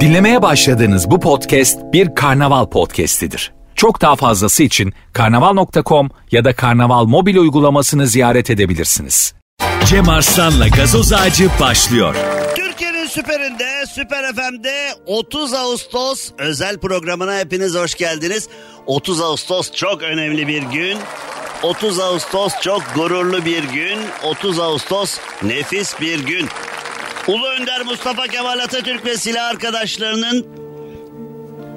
Dinlemeye başladığınız bu podcast bir karnaval podcastidir. Çok daha fazlası için karnaval.com ya da karnaval mobil uygulamasını ziyaret edebilirsiniz. Cem Arslan'la gazoz ağacı başlıyor. Türkiye'nin süperinde, Süper FM'de 30 Ağustos özel programına hepiniz hoş geldiniz. 30 Ağustos çok önemli bir gün. 30 Ağustos çok gururlu bir gün. 30 Ağustos nefis bir gün. Ulu Önder Mustafa Kemal Atatürk ve silah arkadaşlarının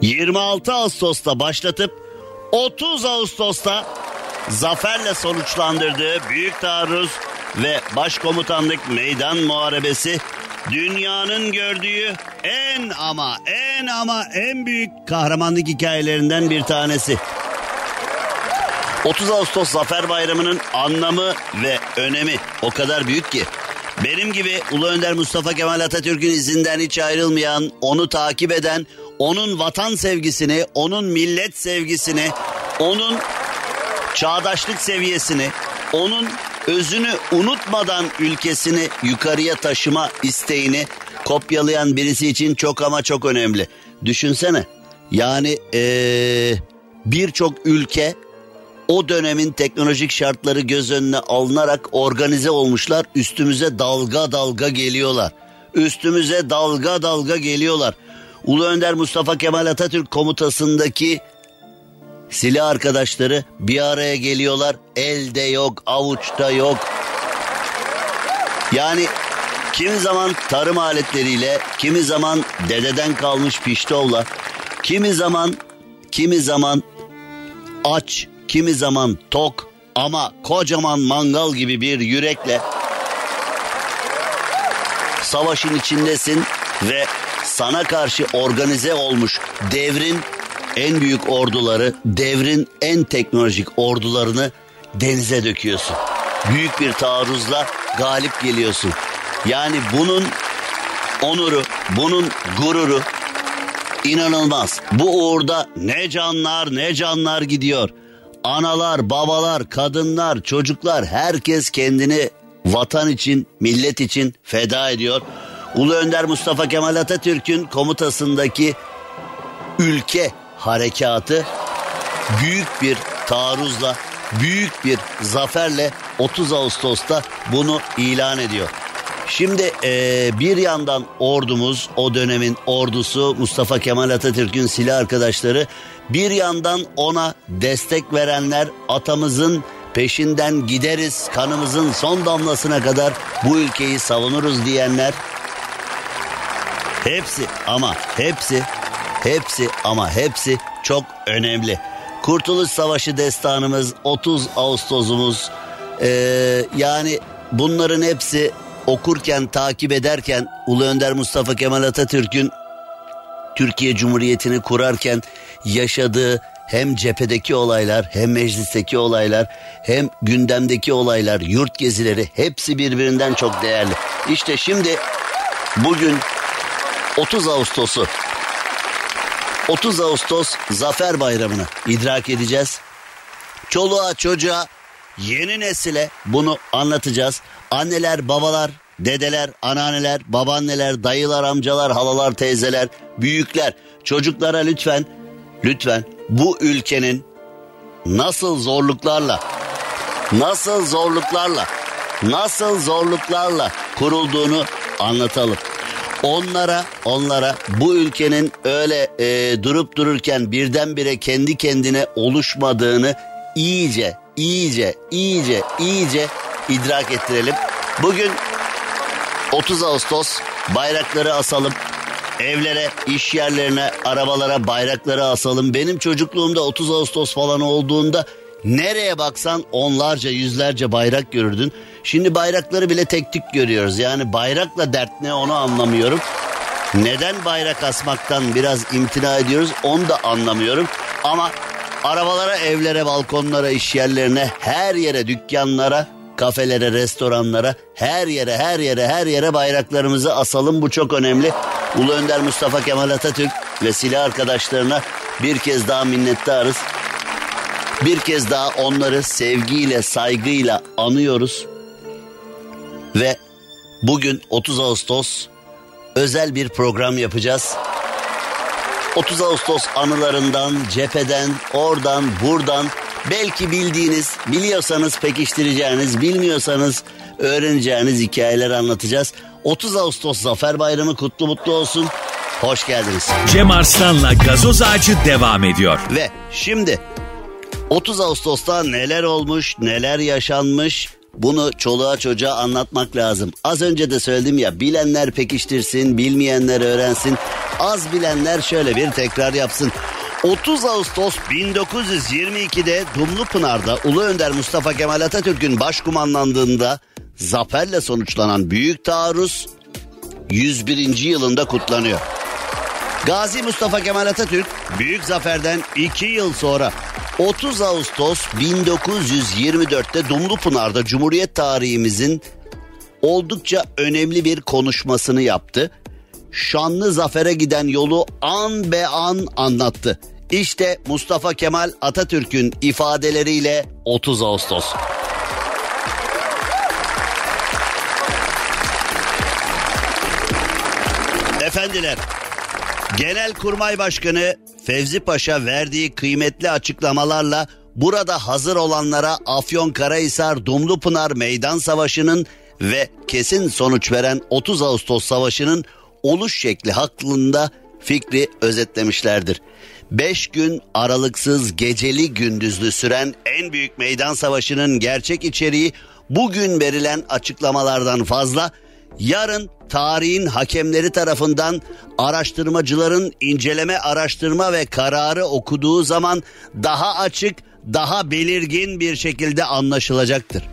26 Ağustos'ta başlatıp 30 Ağustos'ta zaferle sonuçlandırdığı büyük taarruz ve başkomutanlık meydan muharebesi dünyanın gördüğü en ama en ama en büyük kahramanlık hikayelerinden bir tanesi. 30 Ağustos Zafer Bayramı'nın anlamı ve önemi o kadar büyük ki benim gibi Ulu Önder Mustafa Kemal Atatürk'ün izinden hiç ayrılmayan, onu takip eden, onun vatan sevgisini, onun millet sevgisini, onun çağdaşlık seviyesini, onun özünü unutmadan ülkesini yukarıya taşıma isteğini kopyalayan birisi için çok ama çok önemli. Düşünsene yani ee, birçok ülke o dönemin teknolojik şartları göz önüne alınarak organize olmuşlar. Üstümüze dalga dalga geliyorlar. Üstümüze dalga dalga geliyorlar. Ulu Önder Mustafa Kemal Atatürk komutasındaki silah arkadaşları bir araya geliyorlar. Elde yok, avuçta yok. Yani kimi zaman tarım aletleriyle, kimi zaman dededen kalmış piştovla, kimi zaman kimi zaman aç, kimi zaman tok ama kocaman mangal gibi bir yürekle savaşın içindesin ve sana karşı organize olmuş devrin en büyük orduları, devrin en teknolojik ordularını denize döküyorsun. Büyük bir taarruzla galip geliyorsun. Yani bunun onuru, bunun gururu inanılmaz. Bu uğurda ne canlar ne canlar gidiyor. Analar, babalar, kadınlar, çocuklar herkes kendini vatan için, millet için feda ediyor. Ulu Önder Mustafa Kemal Atatürk'ün komutasındaki ülke harekatı büyük bir taarruzla, büyük bir zaferle 30 Ağustos'ta bunu ilan ediyor. Şimdi e, bir yandan ordumuz, o dönemin ordusu Mustafa Kemal Atatürk'ün silah arkadaşları, bir yandan ona destek verenler atamızın peşinden gideriz, kanımızın son damlasına kadar bu ülkeyi savunuruz diyenler. Hepsi ama hepsi, hepsi ama hepsi çok önemli. Kurtuluş Savaşı destanımız, 30 Ağustos'umuz, ee, yani bunların hepsi okurken, takip ederken Ulu Önder Mustafa Kemal Atatürk'ün Türkiye Cumhuriyeti'ni kurarken yaşadığı hem cephedeki olaylar, hem meclisteki olaylar, hem gündemdeki olaylar, yurt gezileri hepsi birbirinden çok değerli. İşte şimdi bugün 30 Ağustos'u 30 Ağustos Zafer Bayramı'nı idrak edeceğiz. Çoluğa çocuğa yeni nesile bunu anlatacağız. Anneler, babalar, dedeler, anneanneler, babaanneler, dayılar, amcalar, halalar, teyzeler, büyükler çocuklara lütfen lütfen bu ülkenin nasıl zorluklarla nasıl zorluklarla nasıl zorluklarla kurulduğunu anlatalım. Onlara onlara bu ülkenin öyle e, durup dururken birdenbire kendi kendine oluşmadığını iyice iyice iyice iyice idrak ettirelim. Bugün 30 Ağustos bayrakları asalım. Evlere, iş yerlerine, arabalara bayrakları asalım. Benim çocukluğumda 30 Ağustos falan olduğunda nereye baksan onlarca yüzlerce bayrak görürdün. Şimdi bayrakları bile tek tük görüyoruz. Yani bayrakla dert ne onu anlamıyorum. Neden bayrak asmaktan biraz imtina ediyoruz onu da anlamıyorum. Ama arabalara, evlere, balkonlara, iş yerlerine, her yere, dükkanlara, kafelere, restoranlara, her yere, her yere, her yere bayraklarımızı asalım. Bu çok önemli. Ulu Önder Mustafa Kemal Atatürk ve silah arkadaşlarına bir kez daha minnettarız. Bir kez daha onları sevgiyle, saygıyla anıyoruz. Ve bugün 30 Ağustos özel bir program yapacağız. 30 Ağustos anılarından, cepheden, oradan, buradan belki bildiğiniz, biliyorsanız pekiştireceğiniz, bilmiyorsanız öğreneceğiniz hikayeler anlatacağız. 30 Ağustos Zafer Bayramı kutlu mutlu olsun. Hoş geldiniz. Cem Arslan'la gazoz ağacı devam ediyor. Ve şimdi 30 Ağustos'ta neler olmuş, neler yaşanmış bunu çoluğa çocuğa anlatmak lazım. Az önce de söyledim ya bilenler pekiştirsin, bilmeyenler öğrensin. Az bilenler şöyle bir tekrar yapsın. 30 Ağustos 1922'de Dumlupınar'da Ulu Önder Mustafa Kemal Atatürk'ün başkumanlandığında zaferle sonuçlanan büyük taarruz 101. yılında kutlanıyor. Gazi Mustafa Kemal Atatürk büyük zaferden 2 yıl sonra 30 Ağustos 1924'te Dumlupınar'da Cumhuriyet tarihimizin oldukça önemli bir konuşmasını yaptı. Şanlı zafere giden yolu an be an anlattı. İşte Mustafa Kemal Atatürk'ün ifadeleriyle 30 Ağustos. Efendiler, Genelkurmay Başkanı Fevzi Paşa verdiği kıymetli açıklamalarla burada hazır olanlara Afyonkarahisar Dumlupınar Meydan Savaşı'nın ve kesin sonuç veren 30 Ağustos Savaşı'nın oluş şekli hakkında fikri özetlemişlerdir. Beş gün aralıksız geceli gündüzlü süren en büyük meydan savaşının gerçek içeriği bugün verilen açıklamalardan fazla yarın tarihin hakemleri tarafından araştırmacıların inceleme araştırma ve kararı okuduğu zaman daha açık, daha belirgin bir şekilde anlaşılacaktır.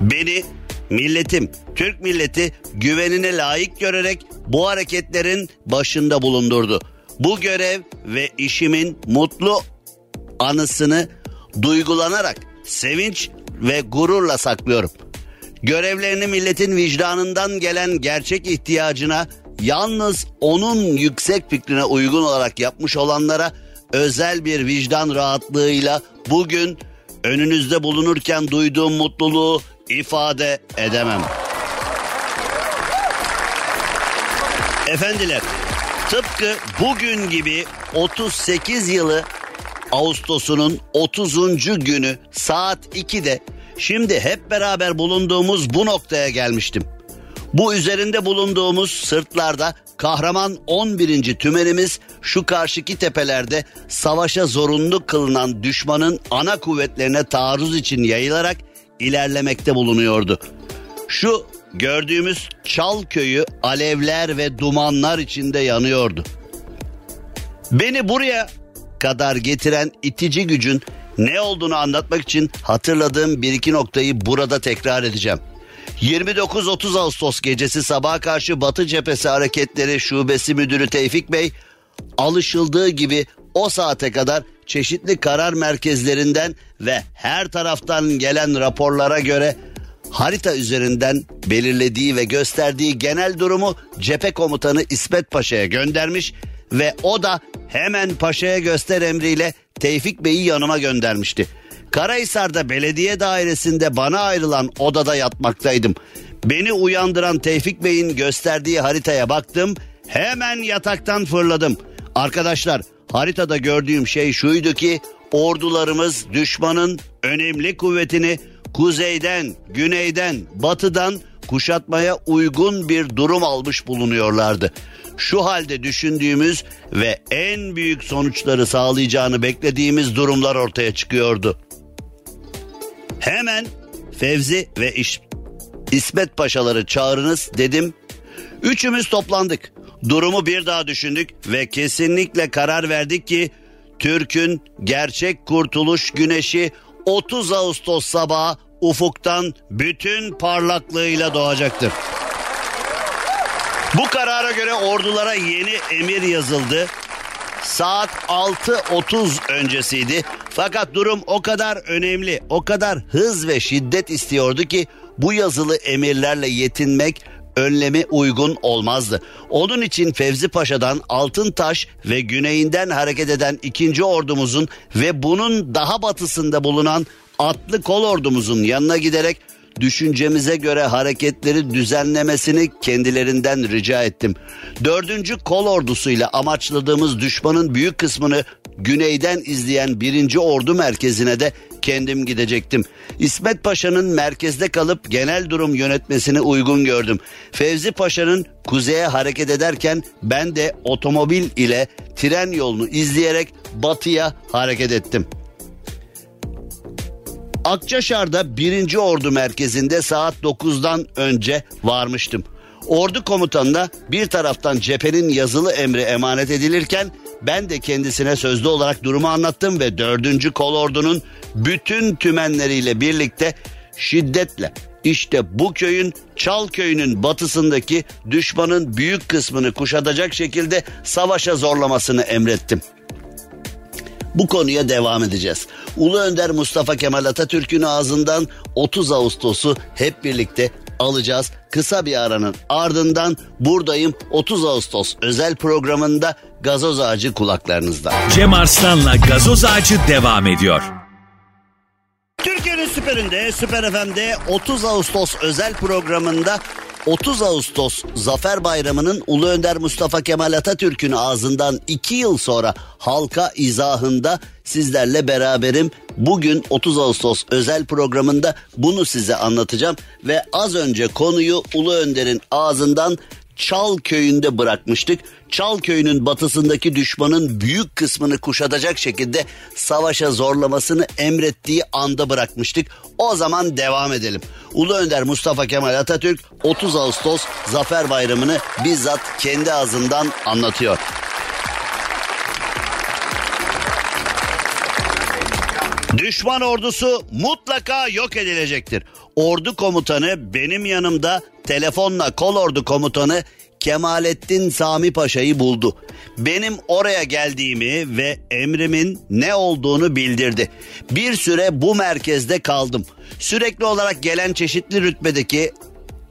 Beni milletim, Türk milleti güvenine layık görerek bu hareketlerin başında bulundurdu. Bu görev ve işimin mutlu anısını duygulanarak sevinç ve gururla saklıyorum. Görevlerini milletin vicdanından gelen gerçek ihtiyacına yalnız onun yüksek fikrine uygun olarak yapmış olanlara özel bir vicdan rahatlığıyla bugün önünüzde bulunurken duyduğum mutluluğu ifade edemem. Efendiler, tıpkı bugün gibi 38 yılı Ağustos'unun 30. günü saat 2'de şimdi hep beraber bulunduğumuz bu noktaya gelmiştim. Bu üzerinde bulunduğumuz sırtlarda kahraman 11. tümenimiz şu karşıki tepelerde savaşa zorunlu kılınan düşmanın ana kuvvetlerine taarruz için yayılarak ilerlemekte bulunuyordu. Şu gördüğümüz Çal köyü alevler ve dumanlar içinde yanıyordu. Beni buraya kadar getiren itici gücün ne olduğunu anlatmak için hatırladığım bir iki noktayı burada tekrar edeceğim. 29-30 Ağustos gecesi sabaha karşı Batı Cephesi Hareketleri Şubesi Müdürü Tevfik Bey alışıldığı gibi o saate kadar çeşitli karar merkezlerinden ve her taraftan gelen raporlara göre harita üzerinden belirlediği ve gösterdiği genel durumu cephe komutanı İsmet Paşa'ya göndermiş ve o da hemen paşaya göster emriyle Tevfik Bey'i yanıma göndermişti. Karahisar'da belediye dairesinde bana ayrılan odada yatmaktaydım. Beni uyandıran Tevfik Bey'in gösterdiği haritaya baktım. Hemen yataktan fırladım. Arkadaşlar haritada gördüğüm şey şuydu ki ordularımız düşmanın önemli kuvvetini kuzeyden, güneyden, batıdan kuşatmaya uygun bir durum almış bulunuyorlardı. Şu halde düşündüğümüz ve en büyük sonuçları sağlayacağını beklediğimiz durumlar ortaya çıkıyordu. Hemen Fevzi ve İş, İsmet Paşaları çağırınız dedim. Üçümüz toplandık. Durumu bir daha düşündük ve kesinlikle karar verdik ki Türk'ün gerçek kurtuluş güneşi 30 Ağustos sabahı ufuktan bütün parlaklığıyla doğacaktır. Bu karara göre ordulara yeni emir yazıldı. Saat 6.30 öncesiydi. Fakat durum o kadar önemli, o kadar hız ve şiddet istiyordu ki bu yazılı emirlerle yetinmek önlemi uygun olmazdı. Onun için Fevzi Paşa'dan Altıntaş ve güneyinden hareket eden ikinci ordumuzun ve bunun daha batısında bulunan atlı kol ordumuzun yanına giderek düşüncemize göre hareketleri düzenlemesini kendilerinden rica ettim. Dördüncü kol ordusuyla amaçladığımız düşmanın büyük kısmını güneyden izleyen birinci ordu merkezine de kendim gidecektim. İsmet Paşa'nın merkezde kalıp genel durum yönetmesini uygun gördüm. Fevzi Paşa'nın kuzeye hareket ederken ben de otomobil ile tren yolunu izleyerek batıya hareket ettim. Akçaşar'da 1. Ordu merkezinde saat 9'dan önce varmıştım. Ordu komutanına bir taraftan cephenin yazılı emri emanet edilirken ben de kendisine sözlü olarak durumu anlattım ve 4. kolordunun bütün tümenleriyle birlikte şiddetle işte bu köyün Çal köyünün batısındaki düşmanın büyük kısmını kuşatacak şekilde savaşa zorlamasını emrettim. Bu konuya devam edeceğiz. Ulu Önder Mustafa Kemal Atatürk'ün ağzından 30 Ağustos'u hep birlikte alacağız. Kısa bir aranın ardından buradayım 30 Ağustos özel programında gazoz ağacı kulaklarınızda. Cem Arslan'la gazoz ağacı devam ediyor. Türkiye'nin süperinde, Süper FM'de 30 Ağustos özel programında 30 Ağustos Zafer Bayramı'nın Ulu Önder Mustafa Kemal Atatürk'ün ağzından 2 yıl sonra halka izahında sizlerle beraberim. Bugün 30 Ağustos özel programında bunu size anlatacağım ve az önce konuyu Ulu Önder'in ağzından Çal köyünde bırakmıştık. Çal köyünün batısındaki düşmanın büyük kısmını kuşatacak şekilde savaşa zorlamasını emrettiği anda bırakmıştık. O zaman devam edelim. Ulu Önder Mustafa Kemal Atatürk 30 Ağustos Zafer Bayramı'nı bizzat kendi ağzından anlatıyor. Düşman ordusu mutlaka yok edilecektir. Ordu komutanı benim yanımda telefonla kol ordu komutanı Kemalettin Sami Paşa'yı buldu. Benim oraya geldiğimi ve emrimin ne olduğunu bildirdi. Bir süre bu merkezde kaldım. Sürekli olarak gelen çeşitli rütbedeki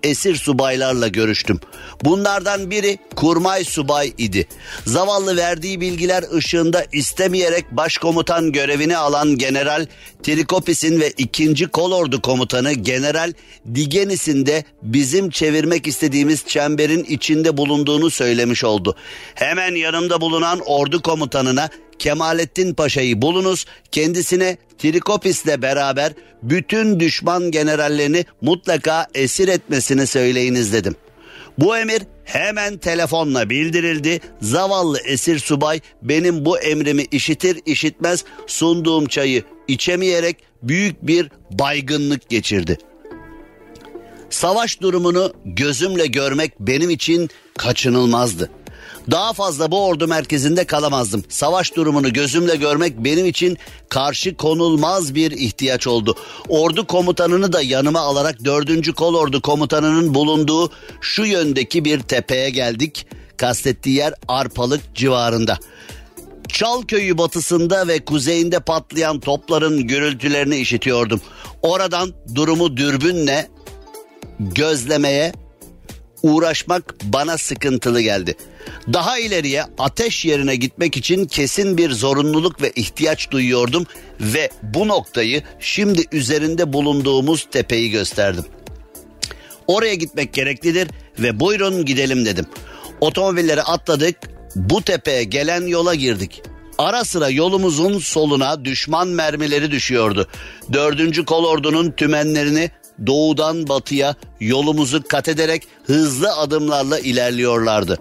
esir subaylarla görüştüm. Bunlardan biri kurmay subay idi. Zavallı verdiği bilgiler ışığında istemeyerek başkomutan görevini alan General Trikopis'in ve 2. Kolordu Komutanı General Digenis'in de bizim çevirmek istediğimiz çemberin içinde bulunduğunu söylemiş oldu. Hemen yanımda bulunan ordu komutanına Kemalettin Paşa'yı bulunuz. Kendisine Trikopis'le beraber bütün düşman generallerini mutlaka esir etmesini söyleyiniz dedim. Bu emir hemen telefonla bildirildi. Zavallı esir subay benim bu emrimi işitir işitmez sunduğum çayı içemeyerek büyük bir baygınlık geçirdi. Savaş durumunu gözümle görmek benim için kaçınılmazdı. Daha fazla bu ordu merkezinde kalamazdım. Savaş durumunu gözümle görmek benim için karşı konulmaz bir ihtiyaç oldu. Ordu komutanını da yanıma alarak 4. Kolordu komutanının bulunduğu şu yöndeki bir tepeye geldik. Kastettiği yer Arpalık civarında. Çal köyü batısında ve kuzeyinde patlayan topların gürültülerini işitiyordum. Oradan durumu dürbünle gözlemeye uğraşmak bana sıkıntılı geldi. Daha ileriye ateş yerine gitmek için kesin bir zorunluluk ve ihtiyaç duyuyordum ve bu noktayı şimdi üzerinde bulunduğumuz tepeyi gösterdim. Oraya gitmek gereklidir ve buyurun gidelim dedim. Otomobilleri atladık, bu tepeye gelen yola girdik. Ara sıra yolumuzun soluna düşman mermileri düşüyordu. Dördüncü kolordunun tümenlerini doğudan batıya yolumuzu kat ederek hızlı adımlarla ilerliyorlardı.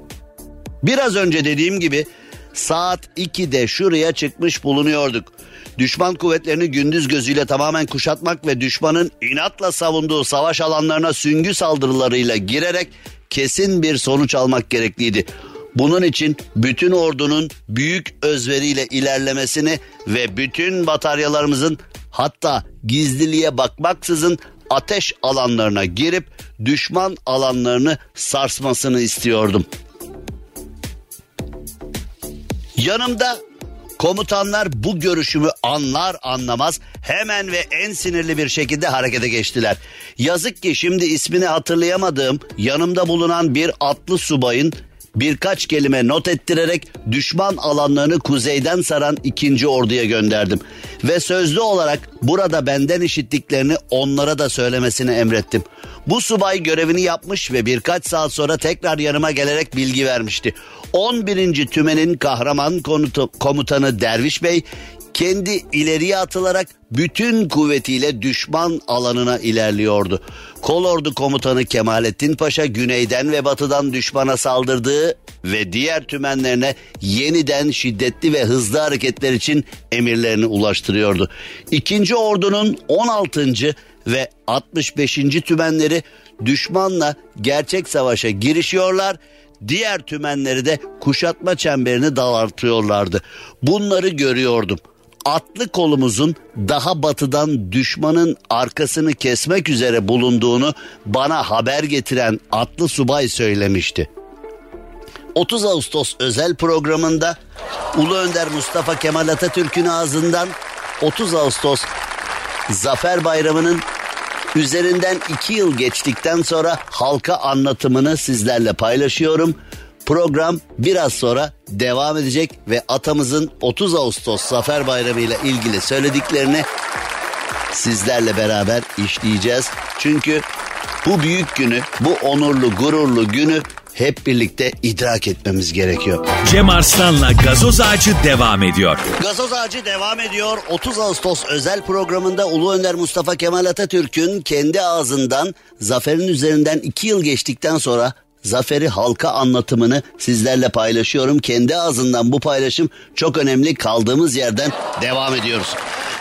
Biraz önce dediğim gibi saat 2'de şuraya çıkmış bulunuyorduk. Düşman kuvvetlerini gündüz gözüyle tamamen kuşatmak ve düşmanın inatla savunduğu savaş alanlarına süngü saldırılarıyla girerek kesin bir sonuç almak gerekliydi. Bunun için bütün ordunun büyük özveriyle ilerlemesini ve bütün bataryalarımızın hatta gizliliğe bakmaksızın ateş alanlarına girip düşman alanlarını sarsmasını istiyordum. Yanımda komutanlar bu görüşümü anlar anlamaz hemen ve en sinirli bir şekilde harekete geçtiler. Yazık ki şimdi ismini hatırlayamadığım yanımda bulunan bir atlı subayın birkaç kelime not ettirerek düşman alanlarını kuzeyden saran ikinci orduya gönderdim. Ve sözlü olarak burada benden işittiklerini onlara da söylemesini emrettim. Bu subay görevini yapmış ve birkaç saat sonra tekrar yanıma gelerek bilgi vermişti. 11. tümenin kahraman komutu, komutanı Derviş Bey kendi ileriye atılarak bütün kuvvetiyle düşman alanına ilerliyordu. Kolordu komutanı Kemalettin Paşa güneyden ve batıdan düşmana saldırdığı ve diğer tümenlerine yeniden şiddetli ve hızlı hareketler için emirlerini ulaştırıyordu. İkinci ordunun 16. ve 65. tümenleri düşmanla gerçek savaşa girişiyorlar diğer tümenleri de kuşatma çemberini daraltıyorlardı. Bunları görüyordum atlı kolumuzun daha batıdan düşmanın arkasını kesmek üzere bulunduğunu bana haber getiren atlı subay söylemişti. 30 Ağustos özel programında Ulu Önder Mustafa Kemal Atatürk'ün ağzından 30 Ağustos Zafer Bayramı'nın üzerinden iki yıl geçtikten sonra halka anlatımını sizlerle paylaşıyorum. Program biraz sonra devam edecek ve atamızın 30 Ağustos Zafer Bayramı ile ilgili söylediklerini sizlerle beraber işleyeceğiz. Çünkü bu büyük günü, bu onurlu, gururlu günü hep birlikte idrak etmemiz gerekiyor. Cem Arslan'la gazoz ağacı devam ediyor. Gazoz ağacı devam ediyor. 30 Ağustos özel programında Ulu Önder Mustafa Kemal Atatürk'ün kendi ağzından zaferin üzerinden iki yıl geçtikten sonra zaferi halka anlatımını sizlerle paylaşıyorum. Kendi ağzından bu paylaşım çok önemli. Kaldığımız yerden devam ediyoruz.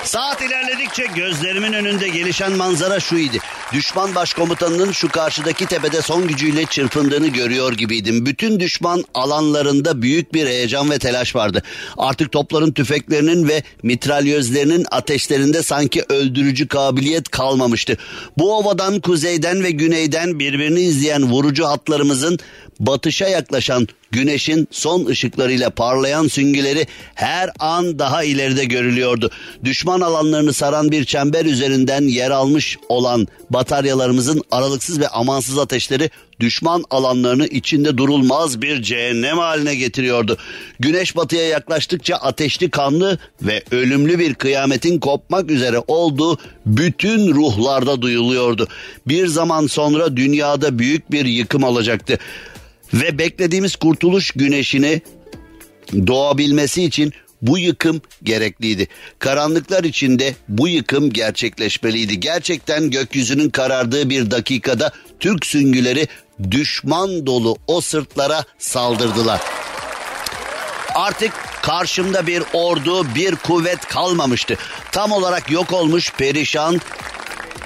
Saat ilerledikçe gözlerimin önünde gelişen manzara şuydu. Düşman başkomutanının şu karşıdaki tepede son gücüyle çırpındığını görüyor gibiydim. Bütün düşman alanlarında büyük bir heyecan ve telaş vardı. Artık topların tüfeklerinin ve mitralyözlerinin ateşlerinde sanki öldürücü kabiliyet kalmamıştı. Bu ovadan kuzeyden ve güneyden birbirini izleyen vurucu hatlarımızın batışa yaklaşan güneşin son ışıklarıyla parlayan süngüleri her an daha ileride görülüyordu. Düşman alanlarını saran bir çember üzerinden yer almış olan bataryalarımızın aralıksız ve amansız ateşleri düşman alanlarını içinde durulmaz bir cehennem haline getiriyordu. Güneş batıya yaklaştıkça ateşli kanlı ve ölümlü bir kıyametin kopmak üzere olduğu bütün ruhlarda duyuluyordu. Bir zaman sonra dünyada büyük bir yıkım olacaktı ve beklediğimiz kurtuluş güneşini doğabilmesi için bu yıkım gerekliydi. Karanlıklar içinde bu yıkım gerçekleşmeliydi. Gerçekten gökyüzünün karardığı bir dakikada Türk süngüleri düşman dolu o sırtlara saldırdılar. Artık karşımda bir ordu, bir kuvvet kalmamıştı. Tam olarak yok olmuş, perişan,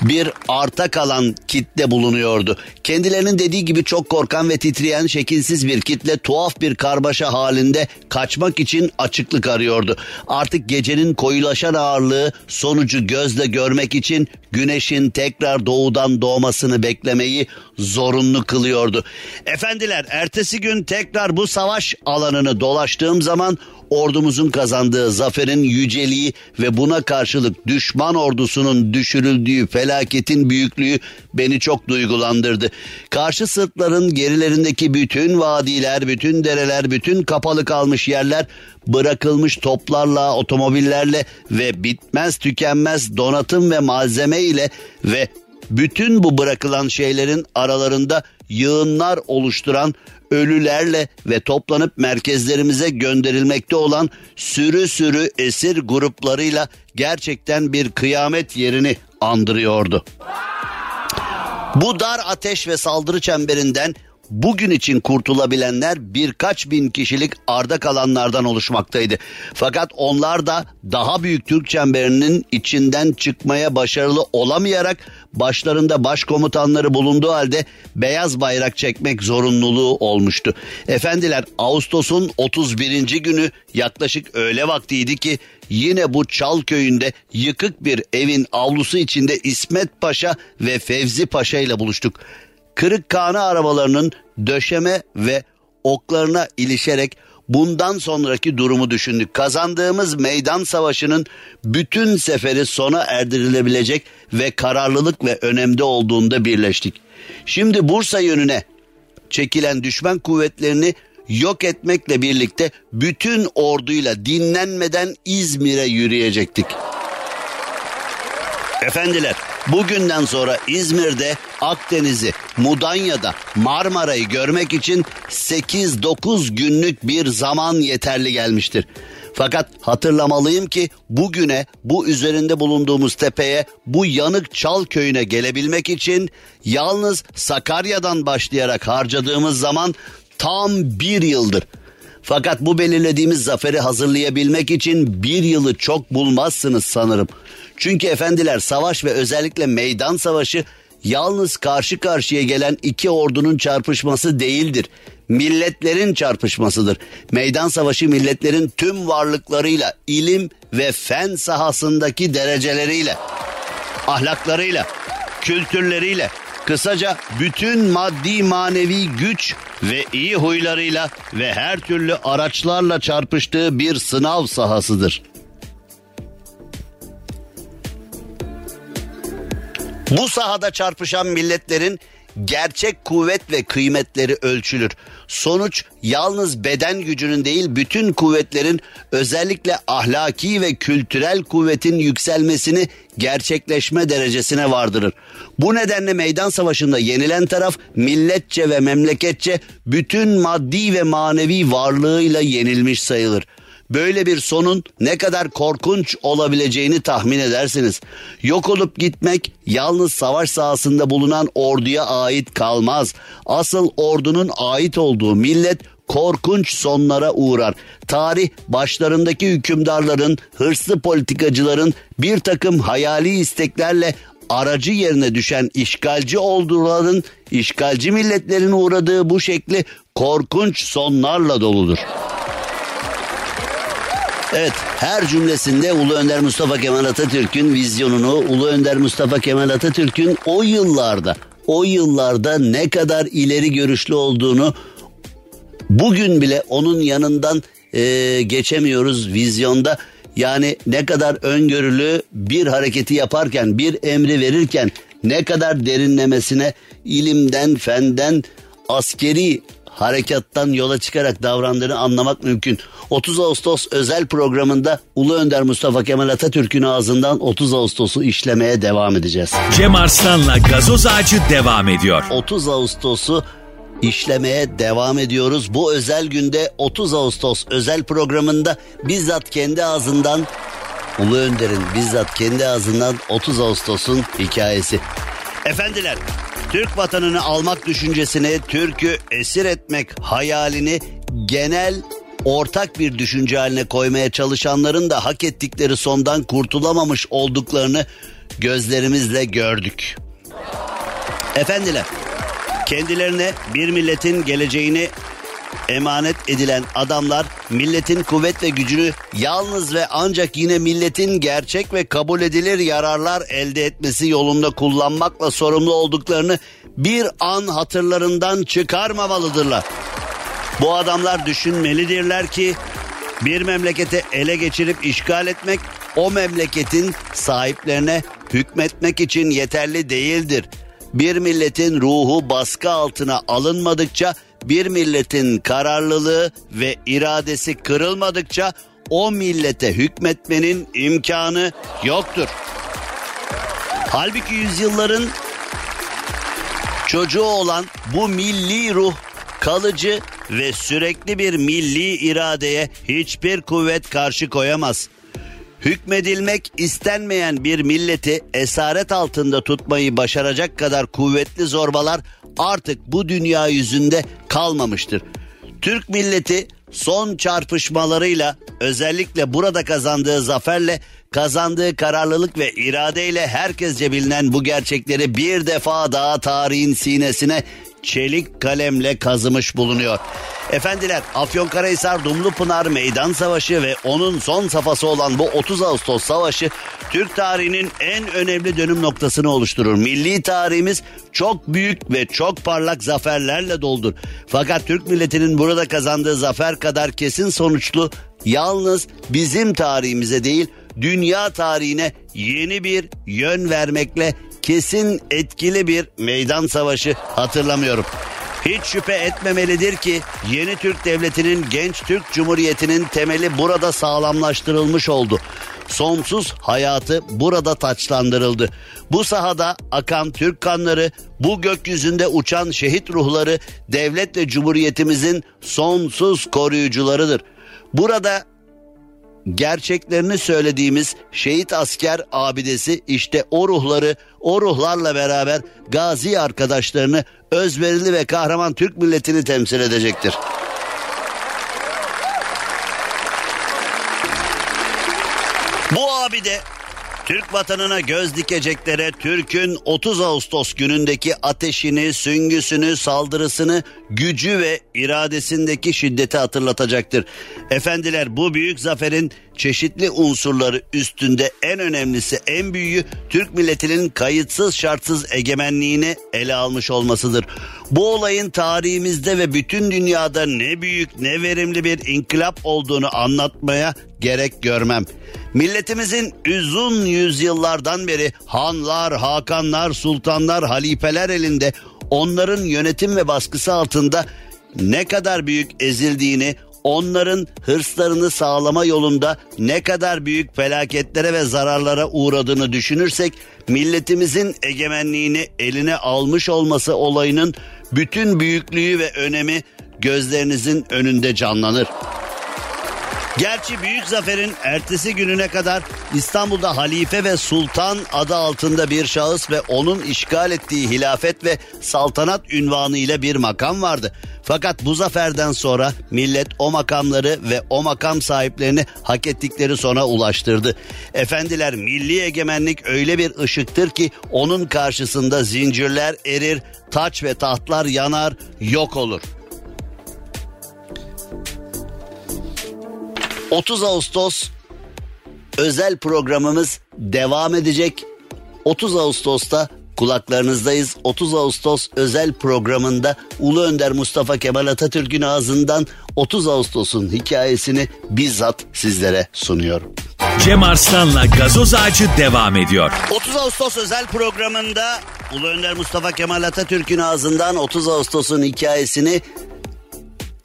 bir arta kalan kitle bulunuyordu. Kendilerinin dediği gibi çok korkan ve titreyen şekilsiz bir kitle tuhaf bir karmaşa halinde kaçmak için açıklık arıyordu. Artık gecenin koyulaşan ağırlığı sonucu gözle görmek için güneşin tekrar doğudan doğmasını beklemeyi zorunlu kılıyordu. Efendiler ertesi gün tekrar bu savaş alanını dolaştığım zaman ordumuzun kazandığı zaferin yüceliği ve buna karşılık düşman ordusunun düşürüldüğü felaketin büyüklüğü beni çok duygulandırdı. Karşı sırtların gerilerindeki bütün vadiler, bütün dereler, bütün kapalı kalmış yerler bırakılmış toplarla, otomobillerle ve bitmez tükenmez donatım ve malzeme ile ve bütün bu bırakılan şeylerin aralarında yığınlar oluşturan ölülerle ve toplanıp merkezlerimize gönderilmekte olan sürü sürü esir gruplarıyla gerçekten bir kıyamet yerini andırıyordu. Bu dar ateş ve saldırı çemberinden bugün için kurtulabilenler birkaç bin kişilik arda kalanlardan oluşmaktaydı. Fakat onlar da daha büyük Türk çemberinin içinden çıkmaya başarılı olamayarak başlarında başkomutanları bulunduğu halde beyaz bayrak çekmek zorunluluğu olmuştu. Efendiler Ağustos'un 31. günü yaklaşık öğle vaktiydi ki yine bu Çal köyünde yıkık bir evin avlusu içinde İsmet Paşa ve Fevzi Paşa ile buluştuk. Kırık Kağanı arabalarının döşeme ve oklarına ilişerek bundan sonraki durumu düşündük. Kazandığımız meydan savaşının bütün seferi sona erdirilebilecek ve kararlılık ve önemde olduğunda birleştik. Şimdi Bursa yönüne çekilen düşman kuvvetlerini yok etmekle birlikte bütün orduyla dinlenmeden İzmir'e yürüyecektik. Efendiler bugünden sonra İzmir'de Akdeniz'i, Mudanya'da Marmara'yı görmek için 8-9 günlük bir zaman yeterli gelmiştir. Fakat hatırlamalıyım ki bugüne bu üzerinde bulunduğumuz tepeye bu yanık çal köyüne gelebilmek için yalnız Sakarya'dan başlayarak harcadığımız zaman tam bir yıldır. Fakat bu belirlediğimiz zaferi hazırlayabilmek için bir yılı çok bulmazsınız sanırım. Çünkü efendiler savaş ve özellikle meydan savaşı yalnız karşı karşıya gelen iki ordunun çarpışması değildir. Milletlerin çarpışmasıdır. Meydan savaşı milletlerin tüm varlıklarıyla, ilim ve fen sahasındaki dereceleriyle, ahlaklarıyla, kültürleriyle, kısaca bütün maddi manevi güç ve iyi huylarıyla ve her türlü araçlarla çarpıştığı bir sınav sahasıdır. Bu sahada çarpışan milletlerin gerçek kuvvet ve kıymetleri ölçülür. Sonuç yalnız beden gücünün değil bütün kuvvetlerin özellikle ahlaki ve kültürel kuvvetin yükselmesini gerçekleşme derecesine vardırır. Bu nedenle meydan savaşında yenilen taraf milletçe ve memleketçe bütün maddi ve manevi varlığıyla yenilmiş sayılır. Böyle bir sonun ne kadar korkunç olabileceğini tahmin edersiniz. Yok olup gitmek yalnız savaş sahasında bulunan orduya ait kalmaz. Asıl ordunun ait olduğu millet korkunç sonlara uğrar. Tarih başlarındaki hükümdarların, hırslı politikacıların bir takım hayali isteklerle aracı yerine düşen işgalci olduların, işgalci milletlerin uğradığı bu şekli korkunç sonlarla doludur. Evet her cümlesinde Ulu Önder Mustafa Kemal Atatürk'ün vizyonunu, Ulu Önder Mustafa Kemal Atatürk'ün o yıllarda, o yıllarda ne kadar ileri görüşlü olduğunu bugün bile onun yanından e, geçemiyoruz vizyonda. Yani ne kadar öngörülü bir hareketi yaparken, bir emri verirken ne kadar derinlemesine ilimden, fenden, askeri harekattan yola çıkarak davrandığını anlamak mümkün. 30 Ağustos özel programında Ulu Önder Mustafa Kemal Atatürk'ün ağzından 30 Ağustos'u işlemeye devam edeceğiz. Cem Arslan'la gazoz ağacı devam ediyor. 30 Ağustos'u işlemeye devam ediyoruz. Bu özel günde 30 Ağustos özel programında bizzat kendi ağzından Ulu Önder'in bizzat kendi ağzından 30 Ağustos'un hikayesi. Efendiler Türk vatanını almak düşüncesini, Türk'ü esir etmek hayalini genel ortak bir düşünce haline koymaya çalışanların da hak ettikleri sondan kurtulamamış olduklarını gözlerimizle gördük. Efendiler, kendilerine bir milletin geleceğini emanet edilen adamlar milletin kuvvet ve gücünü yalnız ve ancak yine milletin gerçek ve kabul edilir yararlar elde etmesi yolunda kullanmakla sorumlu olduklarını bir an hatırlarından çıkarmamalıdırlar. Bu adamlar düşünmelidirler ki bir memleketi ele geçirip işgal etmek o memleketin sahiplerine hükmetmek için yeterli değildir. Bir milletin ruhu baskı altına alınmadıkça bir milletin kararlılığı ve iradesi kırılmadıkça o millete hükmetmenin imkanı yoktur. Halbuki yüzyılların çocuğu olan bu milli ruh kalıcı ve sürekli bir milli iradeye hiçbir kuvvet karşı koyamaz. Hükmedilmek istenmeyen bir milleti esaret altında tutmayı başaracak kadar kuvvetli zorbalar artık bu dünya yüzünde kalmamıştır. Türk milleti son çarpışmalarıyla özellikle burada kazandığı zaferle kazandığı kararlılık ve iradeyle herkesce bilinen bu gerçekleri bir defa daha tarihin sinesine çelik kalemle kazımış bulunuyor. Efendiler Afyonkarahisar Dumlupınar Meydan Savaşı ve onun son safhası olan bu 30 Ağustos Savaşı Türk tarihinin en önemli dönüm noktasını oluşturur. Milli tarihimiz çok büyük ve çok parlak zaferlerle doldur. Fakat Türk milletinin burada kazandığı zafer kadar kesin sonuçlu yalnız bizim tarihimize değil dünya tarihine yeni bir yön vermekle kesin etkili bir meydan savaşı hatırlamıyorum. Hiç şüphe etmemelidir ki yeni Türk Devleti'nin genç Türk Cumhuriyeti'nin temeli burada sağlamlaştırılmış oldu. Sonsuz hayatı burada taçlandırıldı. Bu sahada akan Türk kanları, bu gökyüzünde uçan şehit ruhları devlet ve cumhuriyetimizin sonsuz koruyucularıdır. Burada gerçeklerini söylediğimiz şehit asker abidesi işte o ruhları o ruhlarla beraber gazi arkadaşlarını özverili ve kahraman Türk milletini temsil edecektir. Bu abide Türk vatanına göz dikeceklere Türk'ün 30 Ağustos günündeki ateşini, süngüsünü, saldırısını, gücü ve iradesindeki şiddeti hatırlatacaktır. Efendiler bu büyük zaferin çeşitli unsurları üstünde en önemlisi en büyüğü Türk milletinin kayıtsız şartsız egemenliğini ele almış olmasıdır. Bu olayın tarihimizde ve bütün dünyada ne büyük ne verimli bir inkılap olduğunu anlatmaya gerek görmem. Milletimizin uzun yüzyıllardan beri hanlar, hakanlar, sultanlar, halifeler elinde onların yönetim ve baskısı altında ne kadar büyük ezildiğini, onların hırslarını sağlama yolunda ne kadar büyük felaketlere ve zararlara uğradığını düşünürsek milletimizin egemenliğini eline almış olması olayının bütün büyüklüğü ve önemi gözlerinizin önünde canlanır. Gerçi büyük zaferin ertesi gününe kadar İstanbul'da halife ve sultan adı altında bir şahıs ve onun işgal ettiği hilafet ve saltanat ünvanı ile bir makam vardı. Fakat bu zaferden sonra millet o makamları ve o makam sahiplerini hak ettikleri sona ulaştırdı. Efendiler milli egemenlik öyle bir ışıktır ki onun karşısında zincirler erir, taç ve tahtlar yanar, yok olur. 30 Ağustos özel programımız devam edecek. 30 Ağustos'ta kulaklarınızdayız. 30 Ağustos özel programında Ulu Önder Mustafa Kemal Atatürk'ün ağzından 30 Ağustos'un hikayesini bizzat sizlere sunuyorum. Cem Arslan'la gazoz ağacı devam ediyor. 30 Ağustos özel programında Ulu Önder Mustafa Kemal Atatürk'ün ağzından 30 Ağustos'un hikayesini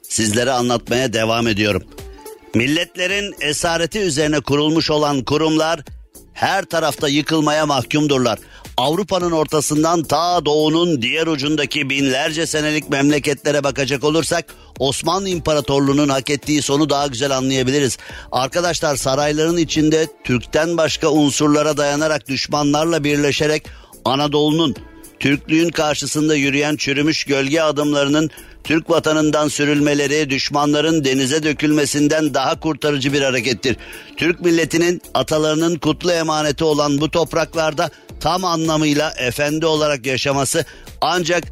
sizlere anlatmaya devam ediyorum. Milletlerin esareti üzerine kurulmuş olan kurumlar her tarafta yıkılmaya mahkumdurlar. Avrupa'nın ortasından ta doğunun diğer ucundaki binlerce senelik memleketlere bakacak olursak Osmanlı İmparatorluğu'nun hak ettiği sonu daha güzel anlayabiliriz. Arkadaşlar sarayların içinde Türk'ten başka unsurlara dayanarak düşmanlarla birleşerek Anadolu'nun Türklüğün karşısında yürüyen çürümüş gölge adımlarının Türk vatanından sürülmeleri düşmanların denize dökülmesinden daha kurtarıcı bir harekettir. Türk milletinin atalarının kutlu emaneti olan bu topraklarda tam anlamıyla efendi olarak yaşaması ancak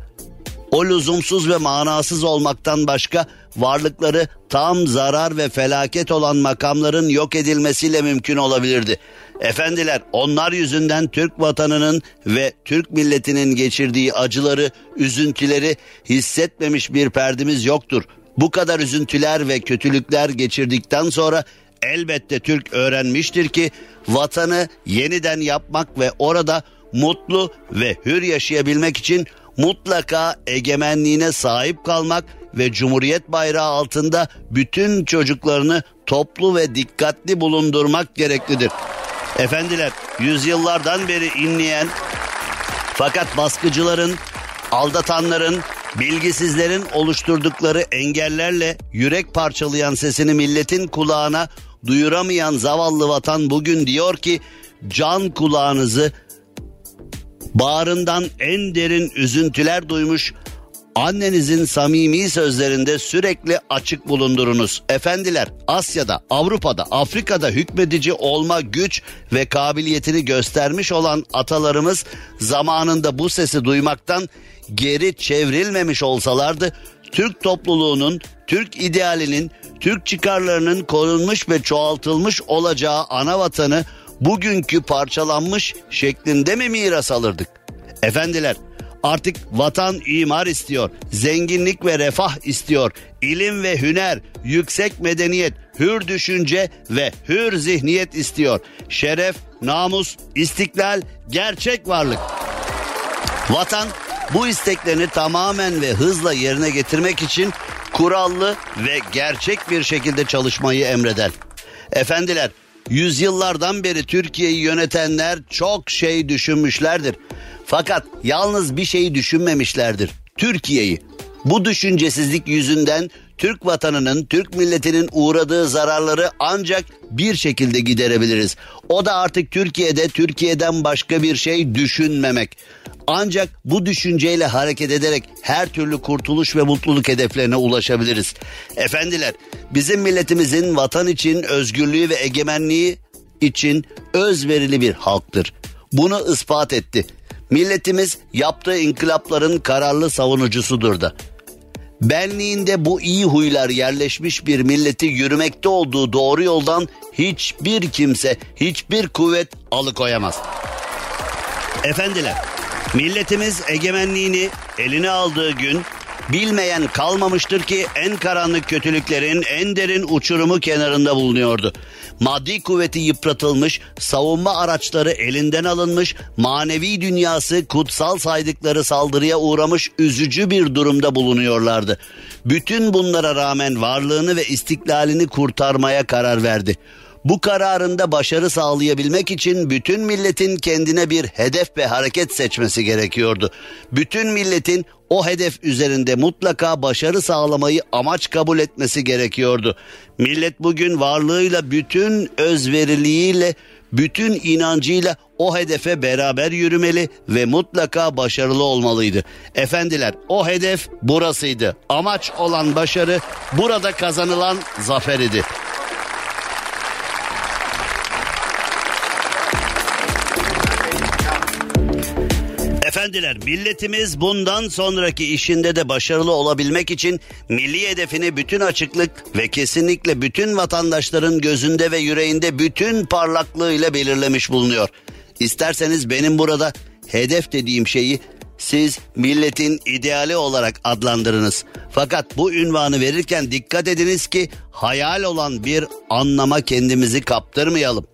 o lüzumsuz ve manasız olmaktan başka varlıkları tam zarar ve felaket olan makamların yok edilmesiyle mümkün olabilirdi. Efendiler onlar yüzünden Türk vatanının ve Türk milletinin geçirdiği acıları, üzüntüleri hissetmemiş bir perdimiz yoktur. Bu kadar üzüntüler ve kötülükler geçirdikten sonra elbette Türk öğrenmiştir ki vatanı yeniden yapmak ve orada mutlu ve hür yaşayabilmek için mutlaka egemenliğine sahip kalmak ve Cumhuriyet bayrağı altında bütün çocuklarını toplu ve dikkatli bulundurmak gereklidir. Efendiler yüzyıllardan beri inleyen fakat baskıcıların, aldatanların, bilgisizlerin oluşturdukları engellerle yürek parçalayan sesini milletin kulağına duyuramayan zavallı vatan bugün diyor ki can kulağınızı bağrından en derin üzüntüler duymuş Annenizin samimi sözlerinde sürekli açık bulundurunuz. Efendiler Asya'da, Avrupa'da, Afrika'da hükmedici olma güç ve kabiliyetini göstermiş olan atalarımız zamanında bu sesi duymaktan geri çevrilmemiş olsalardı Türk topluluğunun, Türk idealinin, Türk çıkarlarının korunmuş ve çoğaltılmış olacağı ana vatanı bugünkü parçalanmış şeklinde mi miras alırdık? Efendiler Artık vatan imar istiyor, zenginlik ve refah istiyor, ilim ve hüner, yüksek medeniyet, hür düşünce ve hür zihniyet istiyor. Şeref, namus, istiklal, gerçek varlık. Vatan bu isteklerini tamamen ve hızla yerine getirmek için kurallı ve gerçek bir şekilde çalışmayı emreder. Efendiler, yüzyıllardan beri Türkiye'yi yönetenler çok şey düşünmüşlerdir. Fakat yalnız bir şeyi düşünmemişlerdir. Türkiye'yi. Bu düşüncesizlik yüzünden Türk vatanının, Türk milletinin uğradığı zararları ancak bir şekilde giderebiliriz. O da artık Türkiye'de Türkiye'den başka bir şey düşünmemek. Ancak bu düşünceyle hareket ederek her türlü kurtuluş ve mutluluk hedeflerine ulaşabiliriz. Efendiler, bizim milletimizin vatan için özgürlüğü ve egemenliği için özverili bir halktır. Bunu ispat etti. Milletimiz yaptığı inkılapların kararlı savunucusudur da. Benliğinde bu iyi huylar yerleşmiş bir milleti yürümekte olduğu doğru yoldan hiçbir kimse, hiçbir kuvvet alıkoyamaz. Efendiler, milletimiz egemenliğini eline aldığı gün bilmeyen kalmamıştır ki en karanlık kötülüklerin en derin uçurumu kenarında bulunuyordu. Maddi kuvveti yıpratılmış, savunma araçları elinden alınmış, manevi dünyası kutsal saydıkları saldırıya uğramış üzücü bir durumda bulunuyorlardı. Bütün bunlara rağmen varlığını ve istiklalini kurtarmaya karar verdi. Bu kararında başarı sağlayabilmek için bütün milletin kendine bir hedef ve hareket seçmesi gerekiyordu. Bütün milletin o hedef üzerinde mutlaka başarı sağlamayı amaç kabul etmesi gerekiyordu. Millet bugün varlığıyla bütün özveriliğiyle bütün inancıyla o hedefe beraber yürümeli ve mutlaka başarılı olmalıydı. Efendiler o hedef burasıydı. Amaç olan başarı burada kazanılan zafer idi. Efendiler milletimiz bundan sonraki işinde de başarılı olabilmek için milli hedefini bütün açıklık ve kesinlikle bütün vatandaşların gözünde ve yüreğinde bütün parlaklığıyla belirlemiş bulunuyor. İsterseniz benim burada hedef dediğim şeyi siz milletin ideali olarak adlandırınız. Fakat bu ünvanı verirken dikkat ediniz ki hayal olan bir anlama kendimizi kaptırmayalım.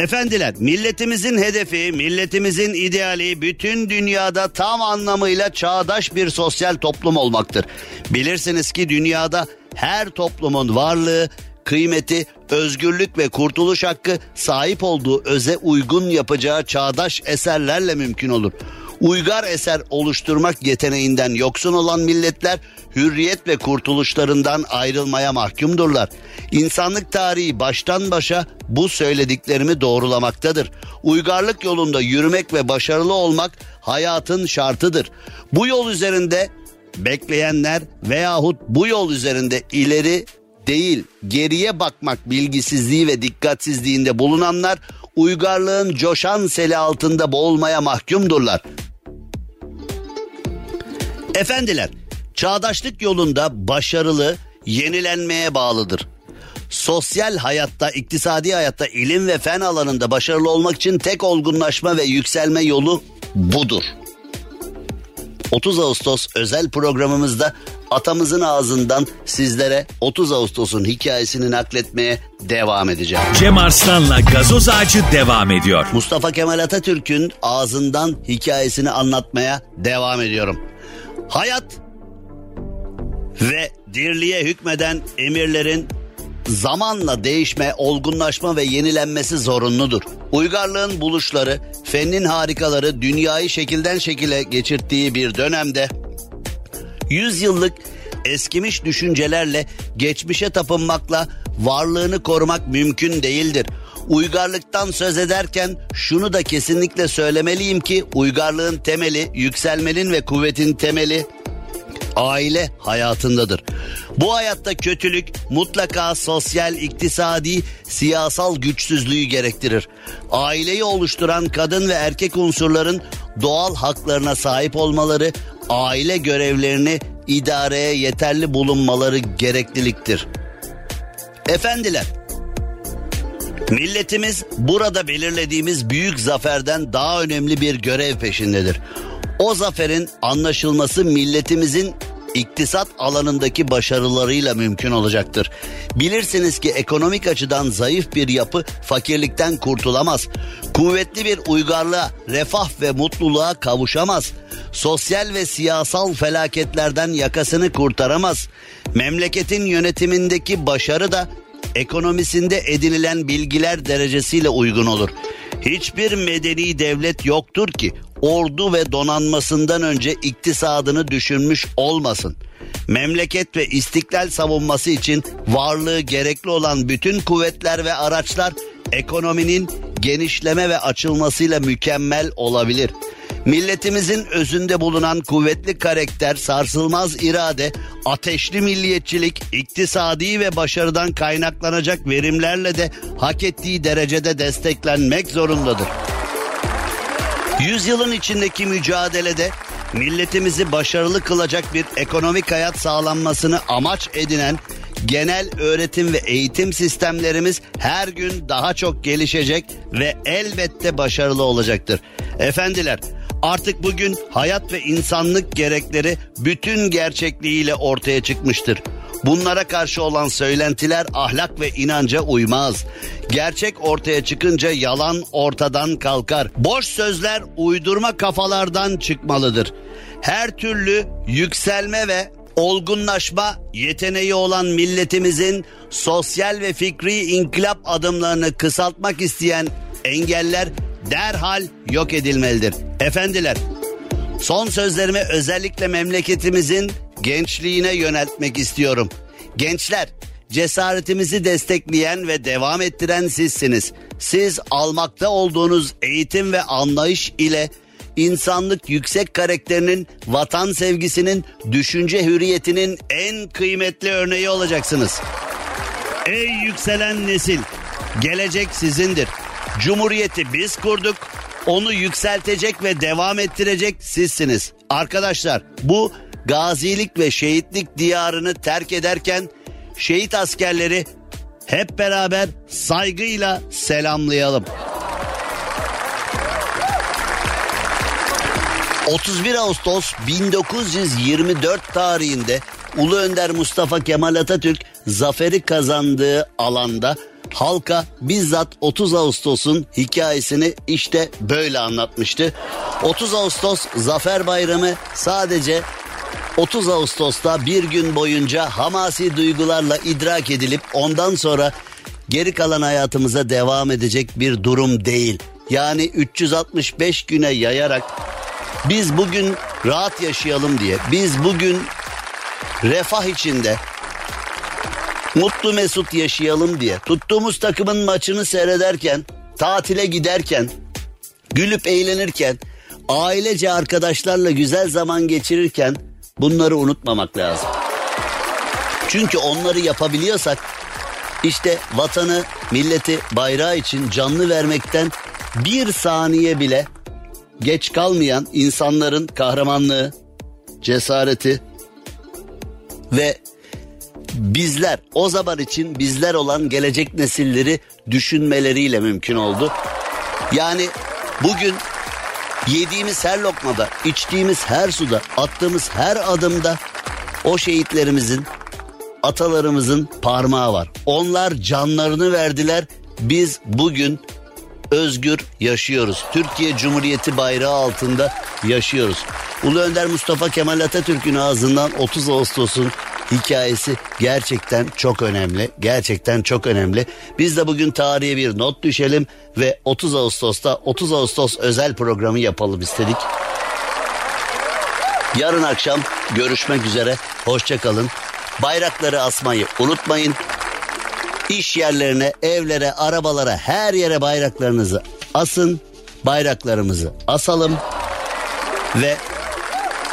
Efendiler milletimizin hedefi, milletimizin ideali bütün dünyada tam anlamıyla çağdaş bir sosyal toplum olmaktır. Bilirsiniz ki dünyada her toplumun varlığı, kıymeti, özgürlük ve kurtuluş hakkı sahip olduğu öze uygun yapacağı çağdaş eserlerle mümkün olur uygar eser oluşturmak yeteneğinden yoksun olan milletler hürriyet ve kurtuluşlarından ayrılmaya mahkumdurlar. İnsanlık tarihi baştan başa bu söylediklerimi doğrulamaktadır. Uygarlık yolunda yürümek ve başarılı olmak hayatın şartıdır. Bu yol üzerinde bekleyenler veyahut bu yol üzerinde ileri değil geriye bakmak bilgisizliği ve dikkatsizliğinde bulunanlar uygarlığın coşan seli altında boğulmaya mahkumdurlar. Efendiler, çağdaşlık yolunda başarılı yenilenmeye bağlıdır. Sosyal hayatta, iktisadi hayatta, ilim ve fen alanında başarılı olmak için tek olgunlaşma ve yükselme yolu budur. 30 Ağustos özel programımızda atamızın ağzından sizlere 30 Ağustos'un hikayesini nakletmeye devam edeceğim. Cem Arslan'la gazoz ağacı devam ediyor. Mustafa Kemal Atatürk'ün ağzından hikayesini anlatmaya devam ediyorum. Hayat ve dirliğe hükmeden emirlerin zamanla değişme, olgunlaşma ve yenilenmesi zorunludur. Uygarlığın buluşları, fennin harikaları dünyayı şekilden şekile geçirttiği bir dönemde yüzyıllık eskimiş düşüncelerle geçmişe tapınmakla varlığını korumak mümkün değildir. Uygarlıktan söz ederken şunu da kesinlikle söylemeliyim ki uygarlığın temeli, yükselmenin ve kuvvetin temeli aile hayatındadır. Bu hayatta kötülük mutlaka sosyal, iktisadi, siyasal güçsüzlüğü gerektirir. Aileyi oluşturan kadın ve erkek unsurların doğal haklarına sahip olmaları, aile görevlerini idareye yeterli bulunmaları gerekliliktir. Efendiler, milletimiz burada belirlediğimiz büyük zaferden daha önemli bir görev peşindedir. O zaferin anlaşılması milletimizin iktisat alanındaki başarılarıyla mümkün olacaktır. Bilirsiniz ki ekonomik açıdan zayıf bir yapı fakirlikten kurtulamaz. Kuvvetli bir uygarlığa, refah ve mutluluğa kavuşamaz. Sosyal ve siyasal felaketlerden yakasını kurtaramaz. Memleketin yönetimindeki başarı da ekonomisinde edinilen bilgiler derecesiyle uygun olur. Hiçbir medeni devlet yoktur ki ordu ve donanmasından önce iktisadını düşünmüş olmasın. Memleket ve istiklal savunması için varlığı gerekli olan bütün kuvvetler ve araçlar ekonominin genişleme ve açılmasıyla mükemmel olabilir. Milletimizin özünde bulunan kuvvetli karakter, sarsılmaz irade, ateşli milliyetçilik, iktisadi ve başarıdan kaynaklanacak verimlerle de hak ettiği derecede desteklenmek zorundadır. Yüzyılın içindeki mücadelede milletimizi başarılı kılacak bir ekonomik hayat sağlanmasını amaç edinen genel öğretim ve eğitim sistemlerimiz her gün daha çok gelişecek ve elbette başarılı olacaktır. Efendiler artık bugün hayat ve insanlık gerekleri bütün gerçekliğiyle ortaya çıkmıştır. Bunlara karşı olan söylentiler ahlak ve inanca uymaz. Gerçek ortaya çıkınca yalan ortadan kalkar. Boş sözler uydurma kafalardan çıkmalıdır. Her türlü yükselme ve olgunlaşma yeteneği olan milletimizin sosyal ve fikri inkılap adımlarını kısaltmak isteyen engeller derhal yok edilmelidir. Efendiler, son sözlerimi özellikle memleketimizin gençliğine yöneltmek istiyorum. Gençler, cesaretimizi destekleyen ve devam ettiren sizsiniz. Siz almakta olduğunuz eğitim ve anlayış ile insanlık yüksek karakterinin, vatan sevgisinin, düşünce hürriyetinin en kıymetli örneği olacaksınız. Ey yükselen nesil, gelecek sizindir. Cumhuriyeti biz kurduk, onu yükseltecek ve devam ettirecek sizsiniz. Arkadaşlar bu gazilik ve şehitlik diyarını terk ederken şehit askerleri hep beraber saygıyla selamlayalım. 31 Ağustos 1924 tarihinde Ulu Önder Mustafa Kemal Atatürk zaferi kazandığı alanda halka bizzat 30 Ağustos'un hikayesini işte böyle anlatmıştı. 30 Ağustos Zafer Bayramı sadece 30 Ağustos'ta bir gün boyunca hamasi duygularla idrak edilip ondan sonra geri kalan hayatımıza devam edecek bir durum değil. Yani 365 güne yayarak biz bugün rahat yaşayalım diye, biz bugün refah içinde mutlu mesut yaşayalım diye tuttuğumuz takımın maçını seyrederken, tatile giderken, gülüp eğlenirken, ailece arkadaşlarla güzel zaman geçirirken bunları unutmamak lazım. Çünkü onları yapabiliyorsak işte vatanı, milleti, bayrağı için canlı vermekten bir saniye bile geç kalmayan insanların kahramanlığı, cesareti ve bizler o zaman için bizler olan gelecek nesilleri düşünmeleriyle mümkün oldu. Yani bugün yediğimiz her lokmada, içtiğimiz her suda, attığımız her adımda o şehitlerimizin, atalarımızın parmağı var. Onlar canlarını verdiler. Biz bugün özgür yaşıyoruz. Türkiye Cumhuriyeti bayrağı altında yaşıyoruz. Ulu Önder Mustafa Kemal Atatürk'ün ağzından 30 Ağustos'un hikayesi gerçekten çok önemli. Gerçekten çok önemli. Biz de bugün tarihe bir not düşelim ve 30 Ağustos'ta 30 Ağustos özel programı yapalım istedik. Yarın akşam görüşmek üzere. Hoşçakalın. Bayrakları asmayı unutmayın. İş yerlerine, evlere, arabalara, her yere bayraklarınızı asın. Bayraklarımızı asalım ve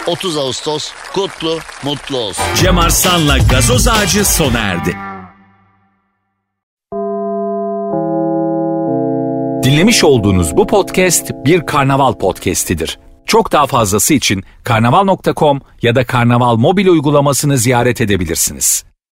30 Ağustos kutlu mutlu olsun. Cem Arslan'la gazoz ağacı sona erdi. Dinlemiş olduğunuz bu podcast bir karnaval podcastidir. Çok daha fazlası için karnaval.com ya da karnaval mobil uygulamasını ziyaret edebilirsiniz.